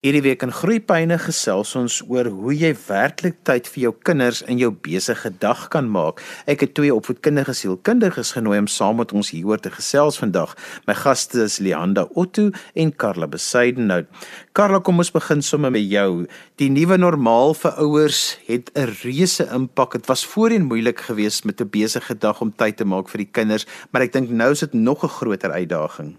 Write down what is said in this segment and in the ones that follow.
Hierdie week in Groepyne gesels ons oor hoe jy werklik tyd vir jou kinders in jou besige dag kan maak. Ek het twee opvoedkundige sielkundiges genooi om saam met ons hieroor te gesels vandag. My gaste is Leanda Otto en Karla Besuiden. Nou, Karla, kom ons begin sommer met jou. Die nuwe normaal vir ouers het 'n reuse impak. Dit was voorheen moeilik geweest met 'n besige dag om tyd te maak vir die kinders, maar ek dink nou is dit nog 'n groter uitdaging.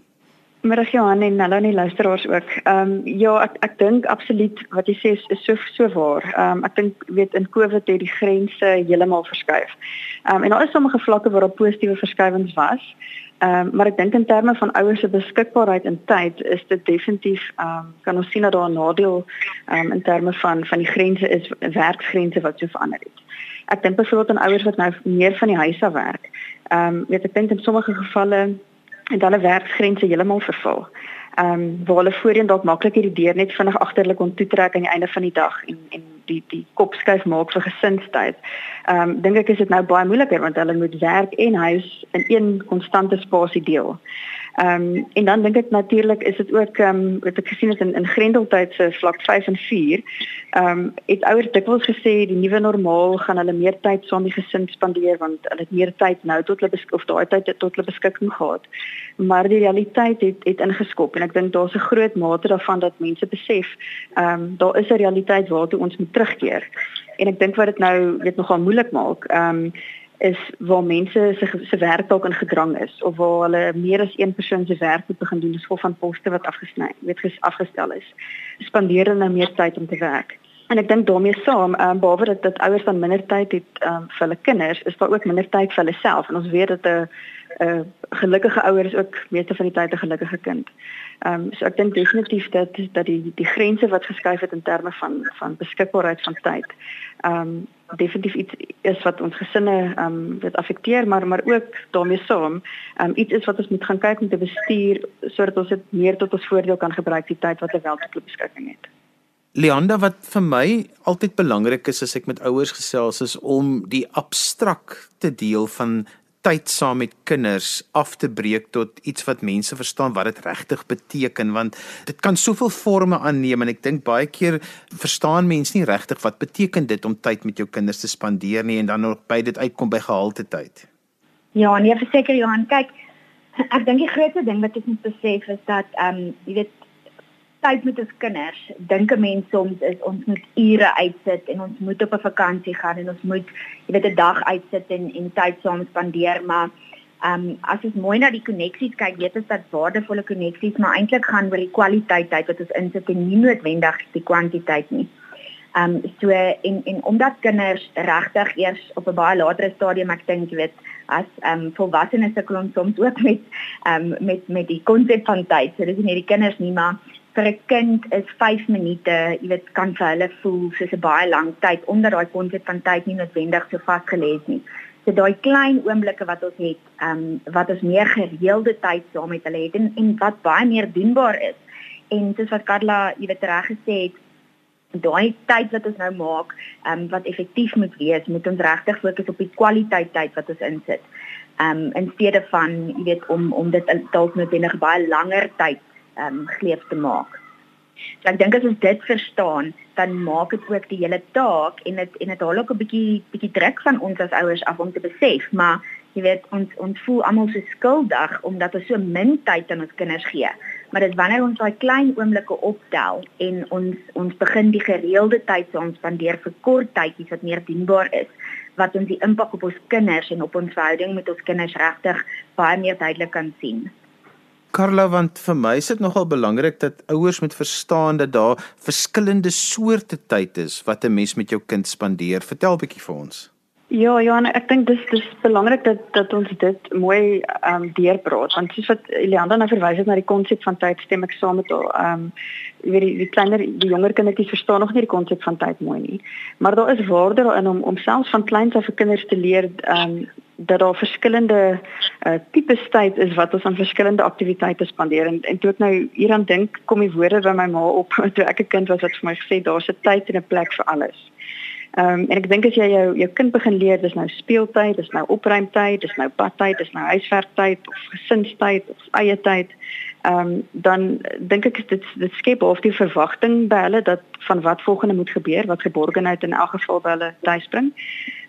Middag Johan en hallo aan die luisteraars ook. Ehm um, ja, ek ek dink absoluut wat jy sê is, is so so waar. Ehm um, ek dink weet in Covid het die grense heeltemal verskuif. Ehm um, en daar is sommige vlakke waar daar positiewe verskuiwings was. Ehm um, maar ek dink in terme van ouers se beskikbaarheid in tyd is dit definitief ehm um, kan ons sien dat daar 'n nadeel ehm um, in terme van van die grense is werksgrense wat so verander het. Ek dink byvoorbeeld aan ouers wat nou meer van die huis af werk. Ehm um, weet ek dink in sommige gevalle en hulle werksgrense heeltemal vervul. Ehm um, waar hulle voorheen dalk maklik hierdie deur net vinnig agterlik kon toetrek aan die einde van die dag en en die die kop skuif maak vir gesinstyd. Ehm um, dink ek is dit nou baie moeiliker want hulle moet werk en huis in een konstante spasie deel. Ehm um, en dan dink ek natuurlik is dit ook ehm um, wat ek gesien het in in Grendeltyd se vlak 5 en 4. Ehm um, het ouers dikwels gesê die nuwe normaal gaan hulle meer tyd saam die gesin spandeer want hulle het meer tyd nou tot hulle of daai tyd tot hulle beskikking gehad. Maar die realiteit het het ingeskop en ek dink daar's 'n groot mate daarvan dat mense besef ehm um, daar is 'n realiteit waartoe ons moet terugkeer. En ek dink wat dit nou weet nogal moeilik maak. Ehm um, is waar mense se se werk dalk in gedrang is of waar hulle meer as een persoon se werk moet begin doen gevolg van poste wat afgesny weet ges afgestel is spandeer hulle nou meer tyd om te werk en ek dink daarmee saam um, behalwe dat dit ouers dan minder tyd het um, vir hulle kinders is daar ook minder tyd vir hulle self en ons weet dat 'n 'n gelukkige ouer is ook meeste van die tyd 'n gelukkige kind. Ehm um, so ek dink definitief dat dat die die grense wat geskuif het in terme van van beskikbaarheid van tyd. Ehm um, definitief iets is wat ons gesinne ehm um, dit affekteer maar maar ook daarmee saam ehm um, iets is wat ons moet gaan kyk om te bestuur sodat ons dit meer tot ons voordeel kan gebruik die tyd wat ons wel tot beskikking het. Leanda wat vir my altyd belangrik is as ek met ouers gesels is om die abstrakte deel van tyd saam met kinders af te breek tot iets wat mense verstaan wat dit regtig beteken want dit kan soveel forme aanneem en ek dink baie keer verstaan mense nie regtig wat beteken dit om tyd met jou kinders te spandeer nie en dan nog by dit uitkom by gehalte tyd. Ja, nee, verseker Johan, kyk ek dink die grootste ding wat ek moet besef is dat ehm um, jy weet tyd met ons kinders. Dink 'n mens soms is ons moet ure uitsit en ons moet op 'n vakansie gaan en ons moet jy weet 'n dag uitsit en en tyd saam spandeer, maar ehm um, as ons mooi na die koneksies kyk, weet ons dat waardevolle koneksies maar eintlik gaan oor die kwaliteit tyd wat ons insit en nie noodwendig die kwantiteit nie. Ehm um, so en en omdat kinders regtig eers op 'n baie later stadium ek dink jy weet as ehm um, volwassenes sukkel soms ook met ehm um, met met die konsep van tyd. So dis nie die kinders nie, maar vir 'n kind is 5 minute, jy weet, kan vir hulle voel soos 'n baie lang tyd omdat daai konsep van tyd nie noodwendig so vasgelê is nie. So daai klein oomblikke wat ons het, ehm um, wat ons meer gereelde tyd saam met hulle het en, en wat baie meer doenbaar is. En soos wat Karla, jy weet reg gesê het, daai tyd wat ons nou maak, ehm um, wat effektief moet wees, moet ons regtig fokus op die kwaliteit tyd wat ons insit. Ehm um, in steede van, jy weet, om om dit dalk noodwendig baie langer tyd ehm um, geleef te maak. So ek dink as ons dit verstaan, dan maak dit ook die hele taak en dit en dit haal ook 'n bietjie bietjie druk van ons as ouers af om te besef, maar jy weet ons ons voel almal so skuldig omdat ons so min tyd aan ons kinders gee. Maar dit wanneer ons daai klein oomblikke optel en ons ons begin die gereelde tyd so ons spandeer vir kort tydjies wat meer dienbaar is wat ons die impak op ons kinders en op ons verhouding met ons kinders regtig baie meer duidelik kan sien. Carla want vir my is dit nogal belangrik dat ouers moet verstaan dat daar verskillende soorte tyd is wat 'n mens met jou kind spandeer. Vertel 'n bietjie vir ons. Ja, Johan, ek dink dis dis belangrik dat dat ons dit mooi ehm um, deurpraat want soos wat Elianda nou verwys het na die konsep van tyd stem ek saam met haar. Ehm um, jy weet die, die kleiner die jonger kindertjies verstaan nog nie die konsep van tyd mooi nie. Maar daar is waarde daarin om om selfs van kleins af vir kinders te leer ehm um, dat daar verskillende uh, tipe tyd is wat ons aan verskillende aktiwiteite spandeer en en toe ek nou hieraan dink kom die woorde by my ma op toe ek 'n kind was wat vir my gesê daar's 'n tyd en 'n plek vir alles. Ehm um, en ek dink as jy jou jou kind begin leer dis nou speeltyd, dis nou opruimtyd, dis nou badtyd, dis nou huiswerktyd of gesinstyd of eie tyd. ehm um, dan dink ek dit dit skep of die verwagting by hulle dat van wat volgende moet gebeur, wat geborgenheid in elk geval by hulle tuisbring.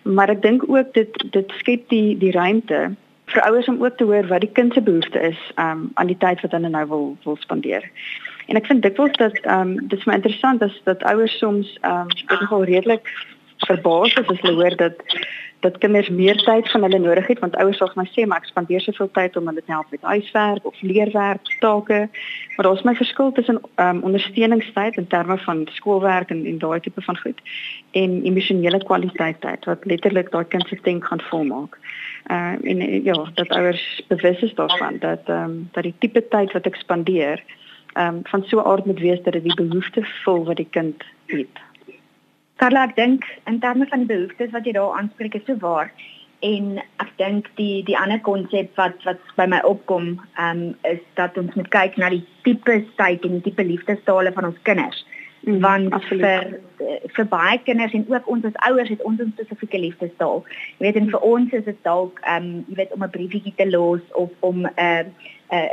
Maar ek dink ook dit dit skep die die ruimte vir ouers om ook te hoor wat die kind se behoefte is um, aan die tyd wat hulle nou wil wil spandeer. En ek vind dikwels dat ehm um, dit is my interessant is dat ouers soms ehm um, dit nogal redelik verbaas is as hulle hoor dat dat kinders meer tyd van hulle nodig het want ouers sal vir my sê maar ek spandeer soveel tyd om hulle te help met huiswerk of leerwerk, take. Maar daar's my verskil tussen ehm um, ondersteuningstyd in terme van skoolwerk en en daai tipe van goed en emosionele kwaliteit tyd wat letterlik daai kind se denk gaan volmaak. Ehm uh, en ja, dat ouers bewus is daarvan dat ehm um, dat die tipe tyd wat ek spandeer ehm um, van so 'n aard moet wees dat dit die behoeftes vul wat die kind het. Karla, ek dink in terme van die behoeftes wat jy daar aanspreek is so waar en ek dink die die ander konsep wat wat by my opkom ehm um, is dat ons moet kyk na die tipe tyd en die tipe liefdestale van ons kinders. Mm, want absoluut. vir vir baie kinders en ook ons as ouers het ons 'n spesifieke liefdestaal. Jy weet en vir ons is dit dalk ehm um, jy weet om 'n briefietjie te los of om 'n uh,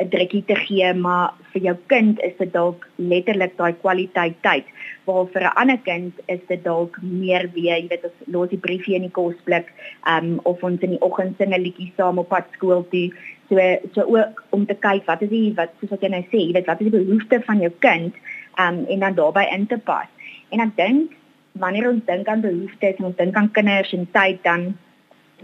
'n drukkie te gee, maar vir jou kind is dit dalk letterlik daai kwaliteit tyd. Waar vir 'n ander kind is dit dalk meer weer, jy weet, ons los die briefie in die kosblik, ehm um, of ons in die oggend sing 'n liedjie saam op pad skool toe. So so ook om te kyk wat is die wat soos wat jy nou sê, jy weet, wat is die behoefte van jou kind? Um, en dan daarbey in te pas. En ek dink wanneer ons dink aan behoeftes en ons dink aan kinders en tyd dan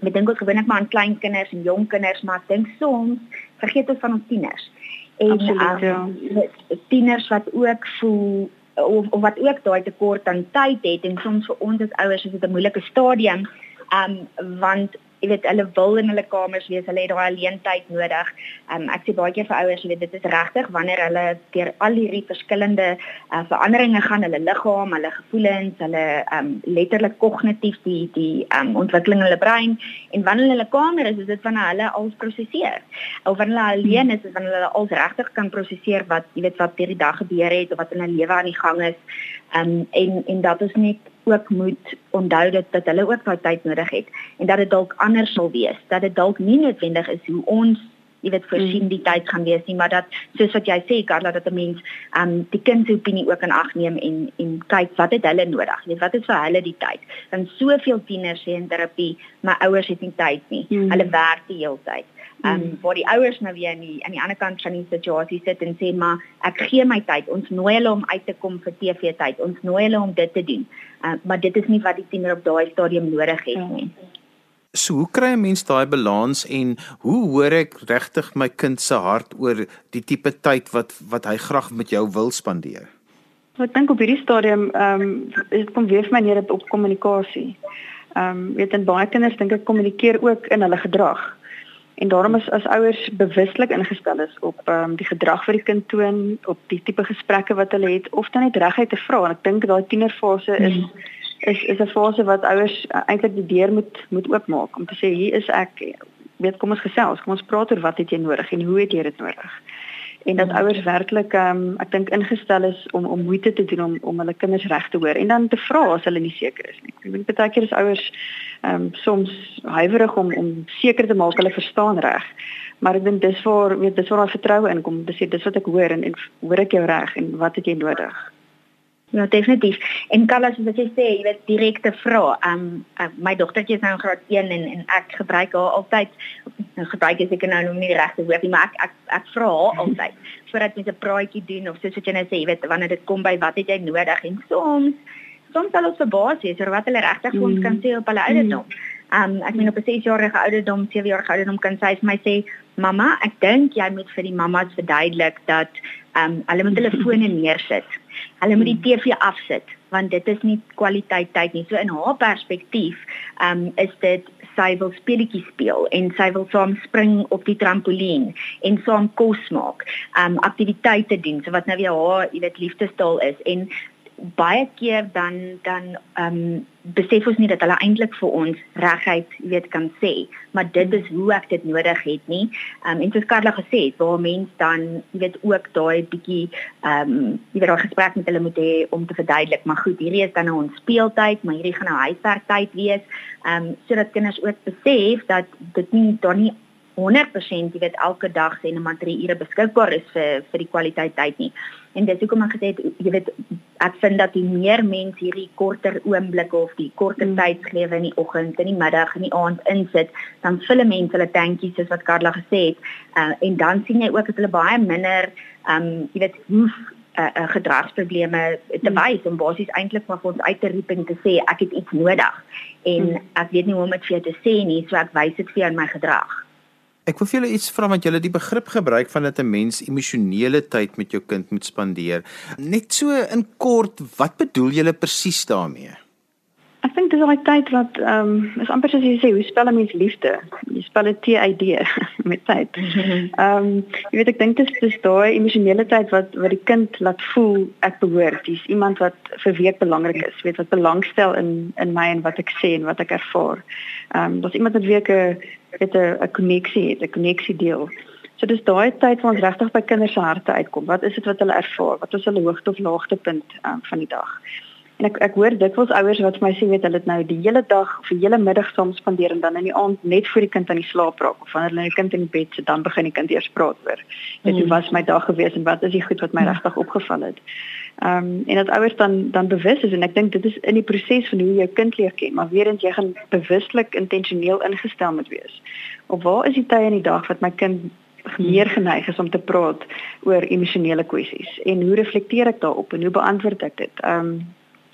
ek dink ons gewoonlik maar aan klein kinders en jong kinders, maar ek dink soms vergeet ons van ons tieners. En Absoluut, um, ja. tieners wat ook voel of, of wat ook daai tekort aan tyd het en soms vir ons as ouers is dit 'n moeilike stadium um want jy weet hulle wil in hulle kamers wees, hulle het daai alleen tyd nodig. Um, ek sê baie keer vir ouers, jy weet dit is regtig wanneer hulle deur al hierdie verskillende uh, veranderinge gaan, hulle liggaam, hulle gevoelens, hulle um, letterlik kognitief die die um, ontwikkeling in hulle brein en wanneer hulle in hulle kamer is, is dit wanneer hulle alles prosesseer. Of wanneer hulle alleen is, is wanneer hulle alles regtig kan prosesseer wat jy weet wat deur die dag gebeur het of wat in hulle lewe aan die gang is. Um, en en dat is net ook moet onthou dat dat hulle ook daai tyd nodig het en dat dit dalk anders sal wees dat dit dalk nie noodwendig is hoe ons jy weet voorsien hmm. die tyd gaan wees nie maar dat soos wat jy sê Karla dat 'n mens um die kind se opinie ook in ag neem en en kyk wat het hulle nodig jy weet wat is vir hulle die tyd want soveel tieners sê in terapie my ouers het nie tyd nie hmm. hulle werk die hele tyd Ehm um, waar die ouers nou weer aan die aan die ander kant van die situasie sit en sê maar ek gee my tyd. Ons nooi hulle om uit te kom vir TV tyd. Ons nooi hulle om dit te doen. Uh, maar dit is nie wat die tiener op daai stadium nodig het nie. So hoe kry 'n mens daai balans en hoe hoor ek regtig my kind se hart oor die tipe tyd wat wat hy graag met jou wil spandeer? Ek dink op hierdie stadium ehm um, dit kom weer vir my neer op kommunikasie. Ehm um, weet en baie kinders dink ek kommunikeer ook in hulle gedrag. En daarom is as ouers bewuslik ingestel is op ehm um, die gedrag wat die kind toon, op die tipe gesprekke wat hulle het of dan net reguit te vra. En ek dink daai tienerfase is mm. Is is 'n fase wat ouers eintlik die deur moet moet oopmaak om te sê hier is ek, weet kom ons gesels, kom ons praat oor wat het jy nodig en hoe het jy dit nodig? en dat ouers werklik ehm um, ek dink ingestel is om om moeite te doen om om hulle kinders reg te hoor en dan te vra as hulle nie seker is nie. Ek dink baie keer is ouers ehm um, soms huiwerig om om seker te maak hulle verstaan reg. Maar ek dink dis waar weet dis waar daai vertroue inkom. Dis dis wat ek hoor en en hoor ek jou reg en wat het jy nodig? Ja, definitief. En Carla, soos jy sê, jy weet direkte vra. Um uh, my dogtertjie is nou in graad 1 en en ek gebruik haar altyd nou gebruik ek seker nou nog nie die regte woord nie, maar ek ek ek vra haar altyd voordat mens 'n praatjie doen of soos wat jy nou sê, jy weet wanneer dit kom by wat het jy nodig en soms soms sal ons verbaas wees oor wat hulle regtig vir ons kan mm. sê op hulle ouderdom. Um ek meen op 'n 6-jarige ouderdom, 7-jarige ouderdom kan sy vir my sê, "Mamma, ek dink jy moet vir die mammas verduidelik dat um hulle moet hulle fone neersit." Hulle moet die. TV afsit want dit is nie kwaliteit tyd nie. So in haar perspektief, um is dit sy wil speletjies speel en sy wil saam spring op die trampolien en saam kos maak, um aktiwiteite doen, so wat nou weer haar, jy weet, liefdestaal is en baie keer dan dan ehm um, besef ons nie dat hulle eintlik vir ons reguit weet kan sê maar dit is hoe ek dit nodig het nie. Ehm um, en soos Karla gesê het waar mens dan jy weet ook daai bietjie ehm um, jy weet daai gesprek met hulle moet hê om te verduidelik maar goed hierdie is dan nou ons speeltyd maar hierdie gaan nou huiswerktyd wees. Ehm um, sodat kinders ook besef dat dit nie dan nie 100% jy weet elke dag sê net maar 3 ure beskikbaar is vir vir die kwaliteit tyd nie. En dis hoekom ek gesê het jy weet ek vind dat die meer mense hierdie korter oomblikke of die korter mm. tydslewe in die oggend, in die middag en die aand insit, dan vul mense hulle tandjies soos wat Karla gesê het. Uh, en dan sien jy ook dat hulle baie minder ehm um, jy weet hoef uh, uh, gedragsprobleme te mm. wys om basies eintlik maar vir ons uit te roep en te sê ek het iets nodig en mm. ek weet nie hoe om dit vir jou te sê nie so ek wys dit vir jou in my gedrag. Ek wil vir julle iets vra want julle die begrip gebruik van dat 'n mens emosionele tyd met jou kind moet spandeer. Net so in kort, wat bedoel julle presies daarmee? Ek dink dis daai tyd wat ehm um, is amper soos jy sê, hoe spel 'n mens liefde? Jy spel dit TID met tyd. Ehm um, jy weet ek dink dis dis daai emosionele tyd wat wat die kind laat voel ek behoort. Dis iemand wat vir wie ek belangrik is, weet wat belangstel in in my en wat ek sê en wat ek ervaar. Ehm um, dis iemand met wie ek 'n weet 'n 'n koneksie het, 'n koneksie deel. So dis daai tyd waar ons regtig by kinders se harte uitkom. Wat is dit wat hulle ervaar? Wat is hulle hoogte of laagtepunt um, van die dag? En ek ek hoor dikwels ouers wat vir my sê weet hulle het nou die hele dag of die hele middag saam spandeer en dan in die aand net voor die kind aan die slaap raak of wanneer hulle die kind in die bed sit dan begin die kind eers praat oor. Dit mm. was my dag gewees en wat is die goed wat my mm. regtig opgeval het. Ehm um, en dat ouers dan dan bewus is en ek dink dit is in die proses van hoe jy jou kind leer ken, maar weer eens jy gaan bewuslik intentioneel ingestel moet wees. Of waar is die tye in die dag wat my kind meer geneig is om te praat oor emosionele kwessies en hoe reflekteer ek daarop en hoe beantwoord ek dit? Ehm um,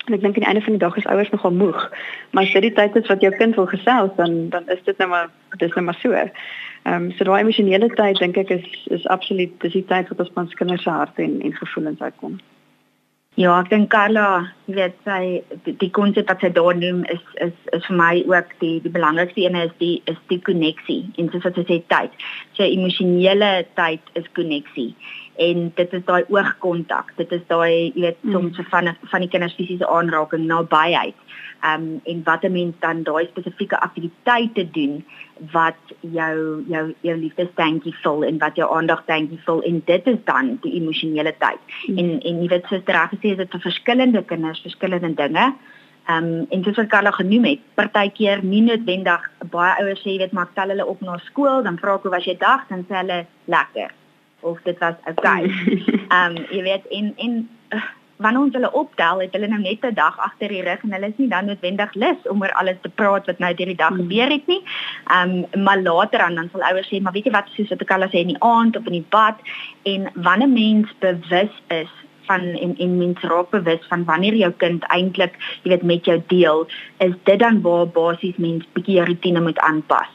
En ek dink aan die einde van die dag is ouers nogal moeg. Maar as dit die tyd is wat jou kind wil gesels, dan dan is dit nou maar dis nou maar so. Ehm um, so daai emosionele tyd dink ek is is absoluut dis die tyd wat ons ons kinders se harte en en gevoelens uitkom. Ja, ek dink Carla, jy weet sy die konsep wat sy daar noem is is is vir my ook die die belangrikste een is die is die koneksie. En soos wat sy sê tyd. Sy emosionele tyd is koneksie en dit is daai oogkontak. Dit is daai jy weet mm. soms van van die kinders fisiese aanraking nabyheid. Ehm um, en wat 'n mens dan daai spesifieke aktiwiteite doen wat jou jou jou liefdestandjie vul en wat jou aandagtandjie vul en dit is dan die emosionele tyd. Mm. En en jy weet soos reg gesê is dit vir verskillende kinders verskillende dinge. Ehm um, en soos wat Karla genoem het, partykeer nie noodwendig baie ouers sê jy weet maar tel hulle op na skool, dan vra ek hoe was jou dag, dan sê hulle lekker of dit was okay. Ehm um, jy weet in in uh, wanneer ons hulle optel, het hulle nou net 'n dag agter die rug en hulle is nie dan noodwendig lus om oor alles te praat wat nou deur die dag hmm. gebeur het nie. Ehm um, maar later aan dan sal ouers sê, maar weet jy wat soos wat ek al sê in die aand of in die bad en wanneer mens bewus is van en en mens raak bewus van wanneer jou kind eintlik, jy weet, met jou deel, is dit dan waar basies mens bietjie jou rotine moet aanpas.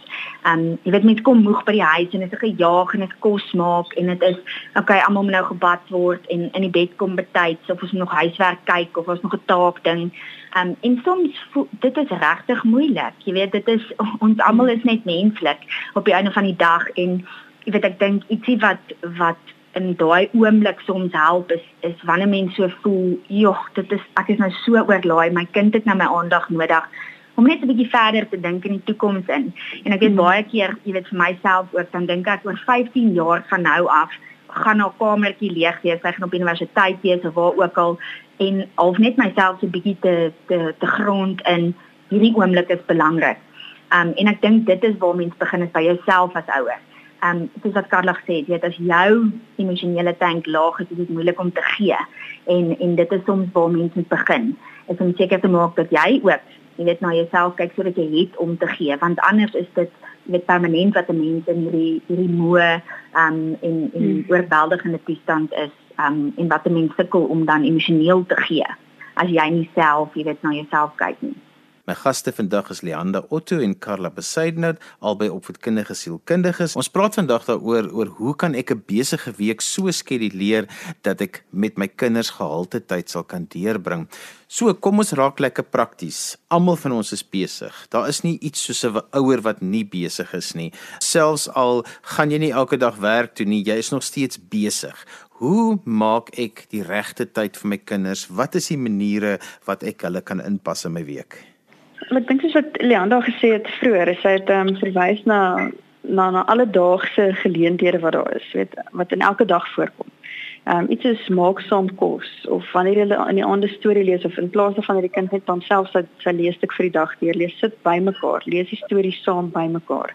Um jy weet mense kom moeg by die huis en dit is gejaag en dit kos maak en dit is okay, almal moet nou gebad word en in die bed kom betyds of ons nog huiswerk kyk of ons nog 'n taak ding. Um en soms dit is regtig moeilik. Jy weet, dit is ons almal is net menslik op die einde van die dag en jy weet ek dink ietsie wat wat in daai oomblik soms help is is wanneer mense so voel, "Jog, dit is ek is nou so oorlaai, my kind het nou my aandag nodig." Om net 'n bietjie verder te dink in die toekoms in. En ek weet hmm. baie keer, jy weet vir myself ook, dan dink ek oor 15 jaar van nou af gaan haar kamertjie leeg wees, sy gaan op universiteit wees of waar ook al en half net myself so 'n bietjie te te te grond in hierdie oomblik is belangrik. Um en ek dink dit is waar mens begin is by jouself as ouer um, soos wat Karla gesê het, weet as jou emosionele tank laag is, is dit moeilik om te gee. En en dit is soms waar mense begin. Is om seker te maak dat jy ook, jy weet na jouself kyk sodat jy het om te gee, want anders is dit met permanent wat 'n mens in hierdie hierdie moe um, en en hmm. oorweldigende toestand is, um, en wat 'n mens sukkel om dan emosioneel te gee as jy nie self, jy weet na jouself kyk nie. My gaste vandag is Leanda Otto en Karla Besaidnout, albei opvoedkundige sielkundiges. Ons praat vandag daaroor oor hoe kan ek 'n besige week so skeduleer dat ek met my kinders gehalte tyd sal kan deurbring. So, kom ons raak lekker prakties. Almal van ons is besig. Daar is nie iets soos 'n ouer wat nie besig is nie. Selfs al gaan jy nie elke dag werk toe nie, jy is nog steeds besig. Hoe maak ek die regte tyd vir my kinders? Wat is die maniere wat ek hulle kan inpas in my week? Ek dink soos wat Leanda gesê het vroeër, sy het ehm um, verwys na na na alledaagse geleenthede wat daar is, weet wat in elke dag voorkom. Ehm um, iets is maak saam kos of wanneer hulle in die aande storie lees of in plaas daarvan dat die kind net dan self sy, sy leesstuk vir die dag deur lees, sit bymekaar, lees die storie saam bymekaar.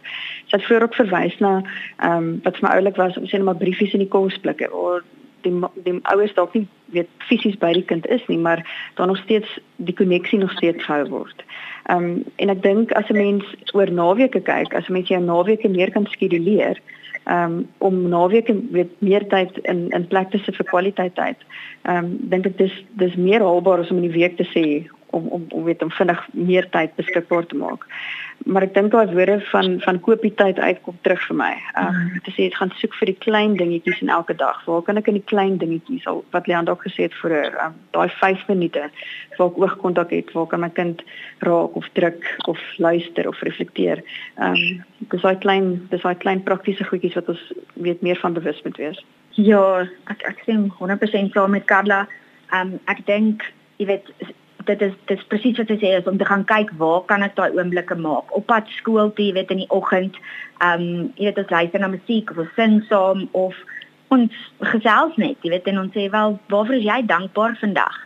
Sy het vroeër ook verwys na ehm um, wat vir my oulik was om sê net maar briefies in die kosblikke of die die ouers dalk nie weet fisies by die kind is nie, maar daar nog steeds die koneksie nog steeds gehou word. Ehm um, en ek dink as 'n mens oor naweke kyk, as 'n mens jou naweke meer kan skeduleer, ehm um, om naweke weet meer tyd in in plek te sit vir kwaliteit tyd. Ehm um, dink ek dis dis meer haalbaar as om in die week te sê om om om weet om vinnig meer tyd beskikbaar te maak. Maar ek dink daai woorde van van kopie tyd uitkom terug vir my. Ehm um, te sê jy gaan soek vir die klein dingetjies in elke dag. Waar kan ek in die klein dingetjies al wat Leon dalk gesê het vir um, daai 5 minute waar ek oogkontak het, waar kan my kind raak of druk of luister of reflekteer. Ehm um, dis daai klein dis daai klein praktiese goedjies wat ons weet meer van bewus moet wees. Ja, ek ek sien 100% saam met Karla. Ehm um, ek dink jy weet dit is dit is presies wat sy sê is om te gaan kyk waar kan ek daai oomblikke maak? Op pad skool toe jy weet in die oggend ehm um, jy weet ons luister na musiek of ons sing saam of ons gesels net jy weet en ons sê wel waarvoor is jy dankbaar vandag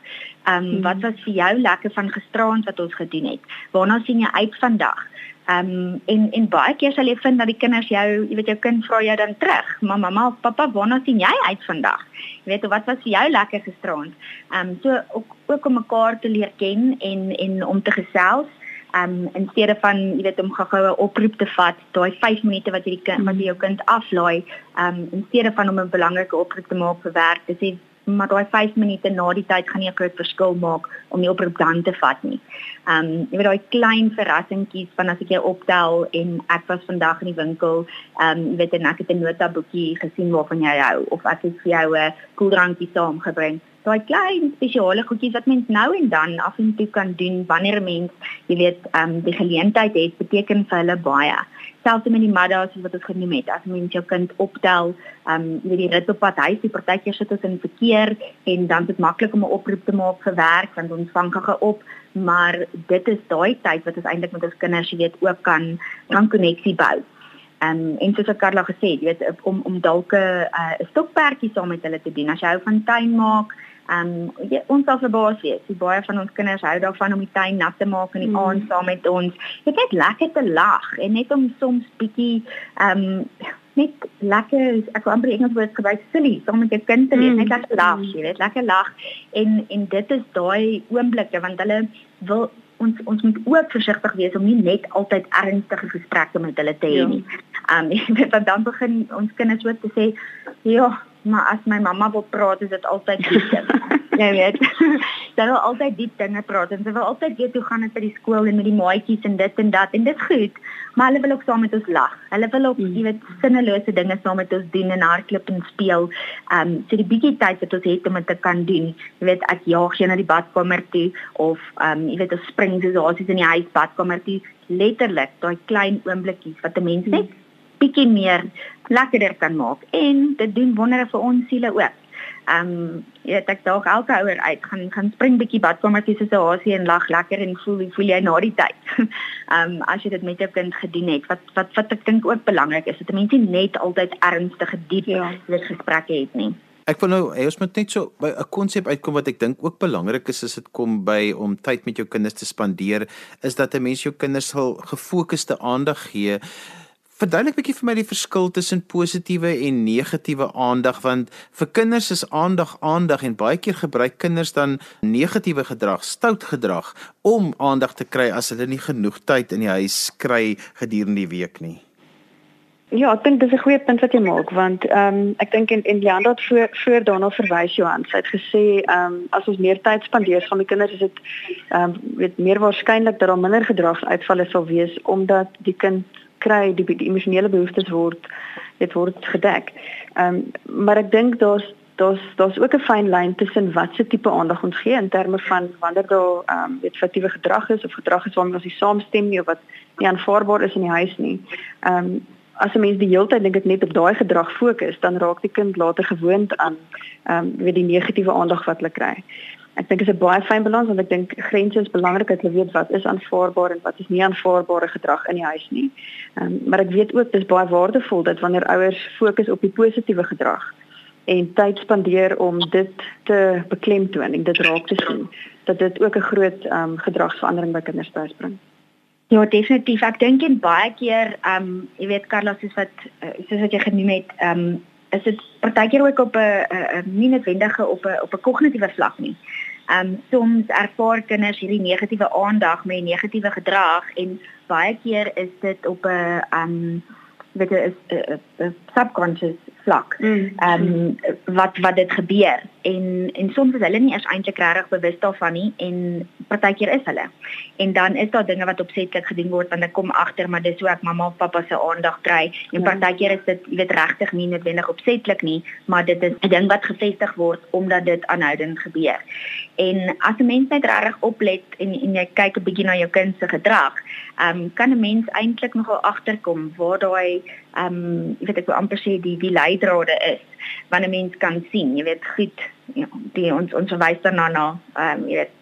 ehm um, hmm. wat was vir jou lekker van gisteraand wat ons gedoen het waarna sien jy uit vandag Ehm um, en en baie keer sal jy vind dat die kinders jou, jy weet jou kind vra jou dan terug, "Mamma, mamma, pappa, waarna sien jy uit vandag?" Jy weet, wat was vir jou lekker gisteraand? Ehm um, so ook ook om mekaar te leer ken en en om te gesels. Um, in steede van jy weet om gou-gou 'n oproep te vat, daai 5 minute wat jy die kind wat jy jou kind aflaai, um, in steede van om 'n belangrike oproep te maak vir werk, dis maar daai 5 minute na die tyd gaan nie 'n groot verskil maak om die oproep dan te vat nie. Ehm um, jy weet daai klein verrassingkies van as ek jou optel en ek was vandag in die winkel, ehm um, jy weet en ek het 'n notaboekie gesien waarvan jy hou of ek het vir jou 'n koeldrankie saamgebring daai klein spesiale goedjies wat mens nou en dan af en toe kan doen wanneer mens, jy weet, ehm um, die geleentheid het, beteken vir hulle baie. Selfs met die maddas wat ons genoem het, as mens jou kind optel, ehm um, met die rit op pad huis, die partykeer sit ons in verkeer en dan dit maklik om 'n oproep te maak vir werk want ons vang gou op, maar dit is daai tyd wat ons eintlik met ons kinders, jy weet, ook kan kan koneksie bou. Um, en soos ek Karla gesê het, jy weet om om dalk 'n uh, stokperdjie saam met hulle te doen. As jy hou van tuin maak, Ehm um, ons sal verbaas wees. Die baie van ons kinders hou daarvan om die tuin nat te maak in die mm. aand saam met ons. Dit is lekker te lag en net om soms bietjie ehm um, net lekker ek wil amper Engels woord gebruik silly saam met jou kind te wees. Mm. Net lekker lag, jy weet, lekker lag en en dit is daai oomblikke want hulle wil ons ons moet ook versigtig wees om nie net altyd ernstige gesprekke met hulle te hê ja. nie. Ehm um, want dan begin ons kinders ook te sê, ja, maar as my mamma wil praat is dit altyd diep dinge. Jy weet. Sy wil altyd diep dinge praat en sy wil altyd weet hoe gaan dit by die skool en met die maatjies en dit en dat en dit goed. Maar hulle wil ook saam met ons lag. Hulle wil ook, jy weet, sinnelose dinge saam met ons doen en hardloop en speel. Ehm um, so die bietjie tyd wat ons het om dit te kan doen. Jy weet, ek jaag jy na die badkamer toe of ehm um, jy weet, ons spring soos asies in die huis badkamer toe letterlik daai klein oomblikkies wat 'n mens net bietjie meer lekkerder kan maak en dit doen wondere vir ons siele ook. Ehm um, weet ek daag elke ouer uit gaan gaan spring bietjie badkamertjie soos 'n hasie en lag lekker en voel voel jy na die tyd. Ehm um, as jy dit met jou kind gedoen het wat wat wat ek dink ook belangrik is dat mense net altyd ernstige diep ja. gesprekke het nie. Ek wil nou hey, ons moet net so by 'n konsep uitkom wat ek dink ook belangrik is as dit kom by om tyd met jou kinders te spandeer is dat 'n mens jou kinders sal gefokusde aandag gee Verduidelik bietjie vir my die verskil tussen positiewe en negatiewe aandag want vir kinders is aandag aandag en baie keer gebruik kinders dan negatiewe gedrag, stout gedrag om aandag te kry as hulle nie genoeg tyd in die huis kry gedurende die week nie. Ja, ek dink dis 'n goeie punt wat jy maak want ehm um, ek dink en en Leandro het voor voor daarna verwys Johan. Sy het gesê ehm um, as ons meer tyd spandeer saam met kinders is dit ehm um, weet meer waarskynlik dat daar minder gedragsuitvalle sal wees omdat die kind kry die, die emosionele behoeftes word dit word gedek. Ehm um, maar ek dink daar's daar's daar's ook 'n fyn lyn tussen watse tipe aandag ons gee in terme van wanneer daar ehm um, weet faktiewe gedrag is of gedrag is waarmee ons nie saamstem nie of wat nie aanvaarbaar is in die huis nie. Ehm um, as 'n mens die hele tyd dink ek net op daai gedrag fokus, dan raak die kind later gewoond aan ehm um, weet die negatiewe aandag wat hulle kry ek dink dit is 'n baie fyn balans want ek dink grense is belangrik dat jy weet wat is aanvaarbaar en wat is nie aanvaarbare gedrag in die huis nie. Ehm um, maar ek weet ook dis baie waardevol dat wanneer ouers fokus op die positiewe gedrag en tyd spandeer om dit te beklemtoon en dit raak te sien dat dit ook 'n groot ehm um, gedragsverandering by kinders teweegbring. Ja, definitief. Ek dink en baie keer, ehm, um, jy weet Carlos, soos wat uh, soos wat jy genoem het, ehm, um, is dit partykeer ook op 'n nie noodwendige op 'n op 'n kognitiewe vlak nie. Ehm um, soms ervaar kinders hierdie negatiewe aandag met negatiewe gedrag en baie keer is dit op 'n ehm um, weet jy is 'n subconscious vlak. Mm. Ehm mm. um, wat wat dit gebeur en en soms is hulle nie eers eintlik regtig bewus daarvan nie en partykeer is hulle. En dan is daar dinge wat opsetlik gedoen word want ek kom agter maar dis hoe ek mamma of pappa se aandag kry. En ja. partykeer is dit jy weet regtig nie noodwendig opsetlik nie, maar dit is 'n ding wat gevestig word omdat dit aanhoudend gebeur. En as 'n mens net regtig oplet en en jy kyk 'n bietjie na jou kind se gedrag, ehm um, kan 'n mens eintlik nogal agterkom waar daai ehm um, weet ek wil amper sê die die leidrade is wanneer mens kan sien, jy weet goed, ja, die ons ons verwys daarna na ehm um, jy weet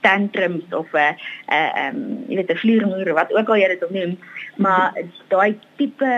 tantrums of 'n uh, ehm um, jy weet 'n vliermuur wat ook al jy dit noem maar daai tipe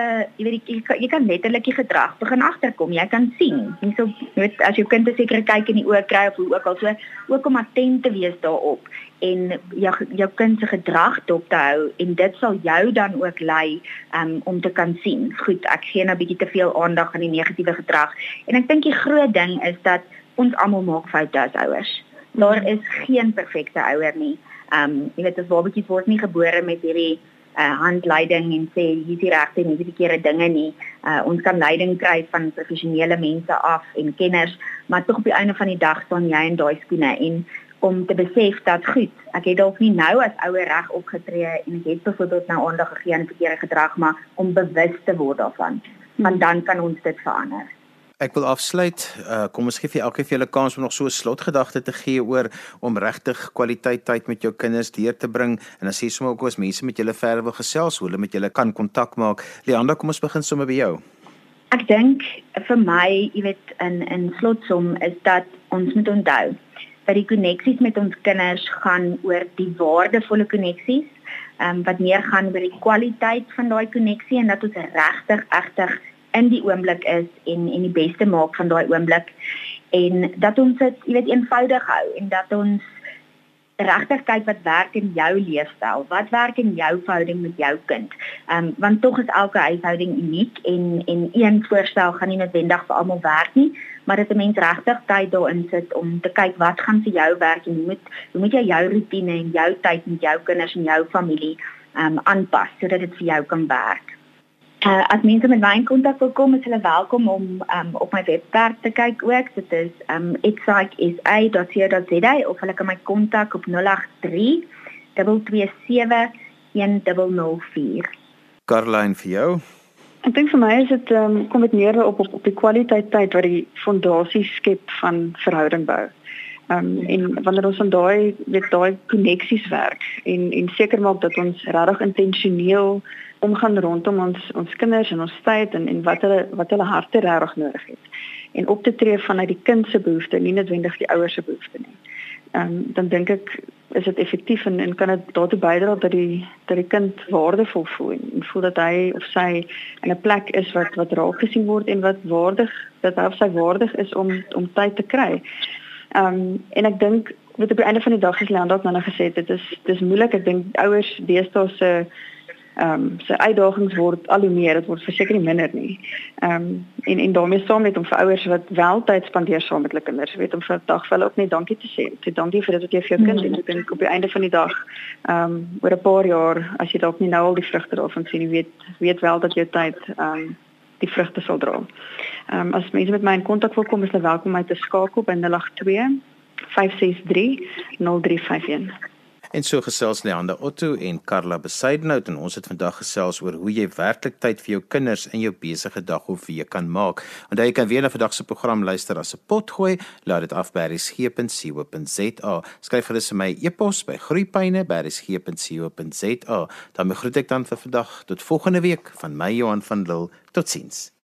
jy weet jy, jy kan letterlik die gedrag begin agterkom jy kan sien. Hierso weet as jou kind 'n sekere kyk in die oë kry of hoe ook al so ook om attent te wees daarop en jou jou kind se gedrag dop te hou en dit sal jou dan ook lei um, om te kan sien. Goed ek gee nou bietjie te veel aandag aan die negatiewe gedrag en ek dink die groot ding is dat ons almal maak foute as ouers daar is geen perfekte ouer nie. Ehm um, jy weet as babatjies word nie gebore met hierdie uh, handleiding en sê hier is die regte en hier is die verkeerde dinge nie. Uh, ons kan leiding kry van professionele mense af en kenners, maar tog op die einde van die dag staan jy in daai skoene en om te besef dat goed, ek het dalk nie nou as ouer reg opgetree en ek het byvoorbeeld nou aandag gegee aan verkeerde gedrag, maar om bewus te word daarvan, want dan kan ons dit verander. Ek wil afsluit. Uh, kom ons gee vir elkeen van julle kans om nog so 'n slotgedagte te gee oor om regtig kwaliteit tyd met jou kinders deur te bring en dan sê sommer ook as mense met julle verder wil gesels, hoe hulle met julle kan kontak maak. Leanda, kom ons begin sommer by jou. Ek dink vir my, jy weet, in in slotsom is dat ons moet onthou dat die koneksies met ons kinders gaan oor die waardevolle koneksies, ehm um, wat meer gaan oor die kwaliteit van daai koneksie en dat ons regtig regtig in die oomblik is en en die beste maak van daai oomblik en dat ons dit jy weet eenvoudig hou en dat ons regtig kyk wat werk in jou leefstyl, wat werk in jou verhouding met jou kind. Ehm um, want tog is elke huishouding uniek en en een voorstel gaan nie noodwendig vir almal werk nie, maar dit 'n mens regtig tyd daarin sit om te kyk wat gaan vir jou werk en hoe moet hoe moet jy jou rotine en jou tyd met jou kinders en jou familie ehm um, aanpas sodat dit vir jou kan werk. Uh, as mense met my in kontak wil kom, is hulle welkom om um, op my webwerf te kyk ook. Dit is um excitesa.co.za of hulle kan my kontak op 083 227 1004. Caroline vir jou. Ek dink vir my is dit um, kom dit neer op op, op die kwaliteit tyd wat die fondasie skep van verhouding bou. Um, en wanneer ons aan daai weet daai koneksies werk en en seker maak dat ons regtig intentioneel omgaan rondom ons ons kinders en ons tyd en en wat hulle wat hulle harte regtig nodig het en op te tree vanuit die kind se behoeftes nie noodwendig die ouers se behoeftes nie. Ehm um, dan dink ek is dit effektief en, en kan dit daartoe bydra dat die dat die kind waardevol voel en voel dat hy of sy in 'n plek is wat wat raak gesien word en wat waardig dat hy of sy waardig is om om tyd te kry. Ehm um, en ek dink wat op die einde van die dag is Leandro het nou gesê dit is dis moeilik ek dink ouers deesdae se ehm um, sy uitdagings word al hoe meer, dit word verseker nie minder nie. Ehm um, en en daarmee saam met om vir ouers wat wel tyd spandeer saam met hulle kinders, weet om vir 'n dag vir hulle ook net dankie te sê. Sê dankie vir dit wat jy vir jou kind doen. Ek dink op die einde van die dag ehm um, oor 'n paar jaar as jy dalk nie nou al die vrugte daarvan sien, jy weet weet wel dat jou tyd ehm um, die vrugte sal dra. Ehm um, as mense met my in kontak wil kom, is hulle welkom om my te skakel by 082 563 0351. En so gesels Leander Otto en Karla Besaidnout en ons het vandag gesels oor hoe jy werklik tyd vir jou kinders in jou besige dag of week kan maak. Onthou jy kan weer na vandag se program luister as 'n pot gooi, laat dit af by resgep.co.za. Skryf gerus vir my e-pos by groeipyne@resgep.co.za. Dan groet ek dan vir vandag tot volgende week van my Johan van Lille. Totsiens.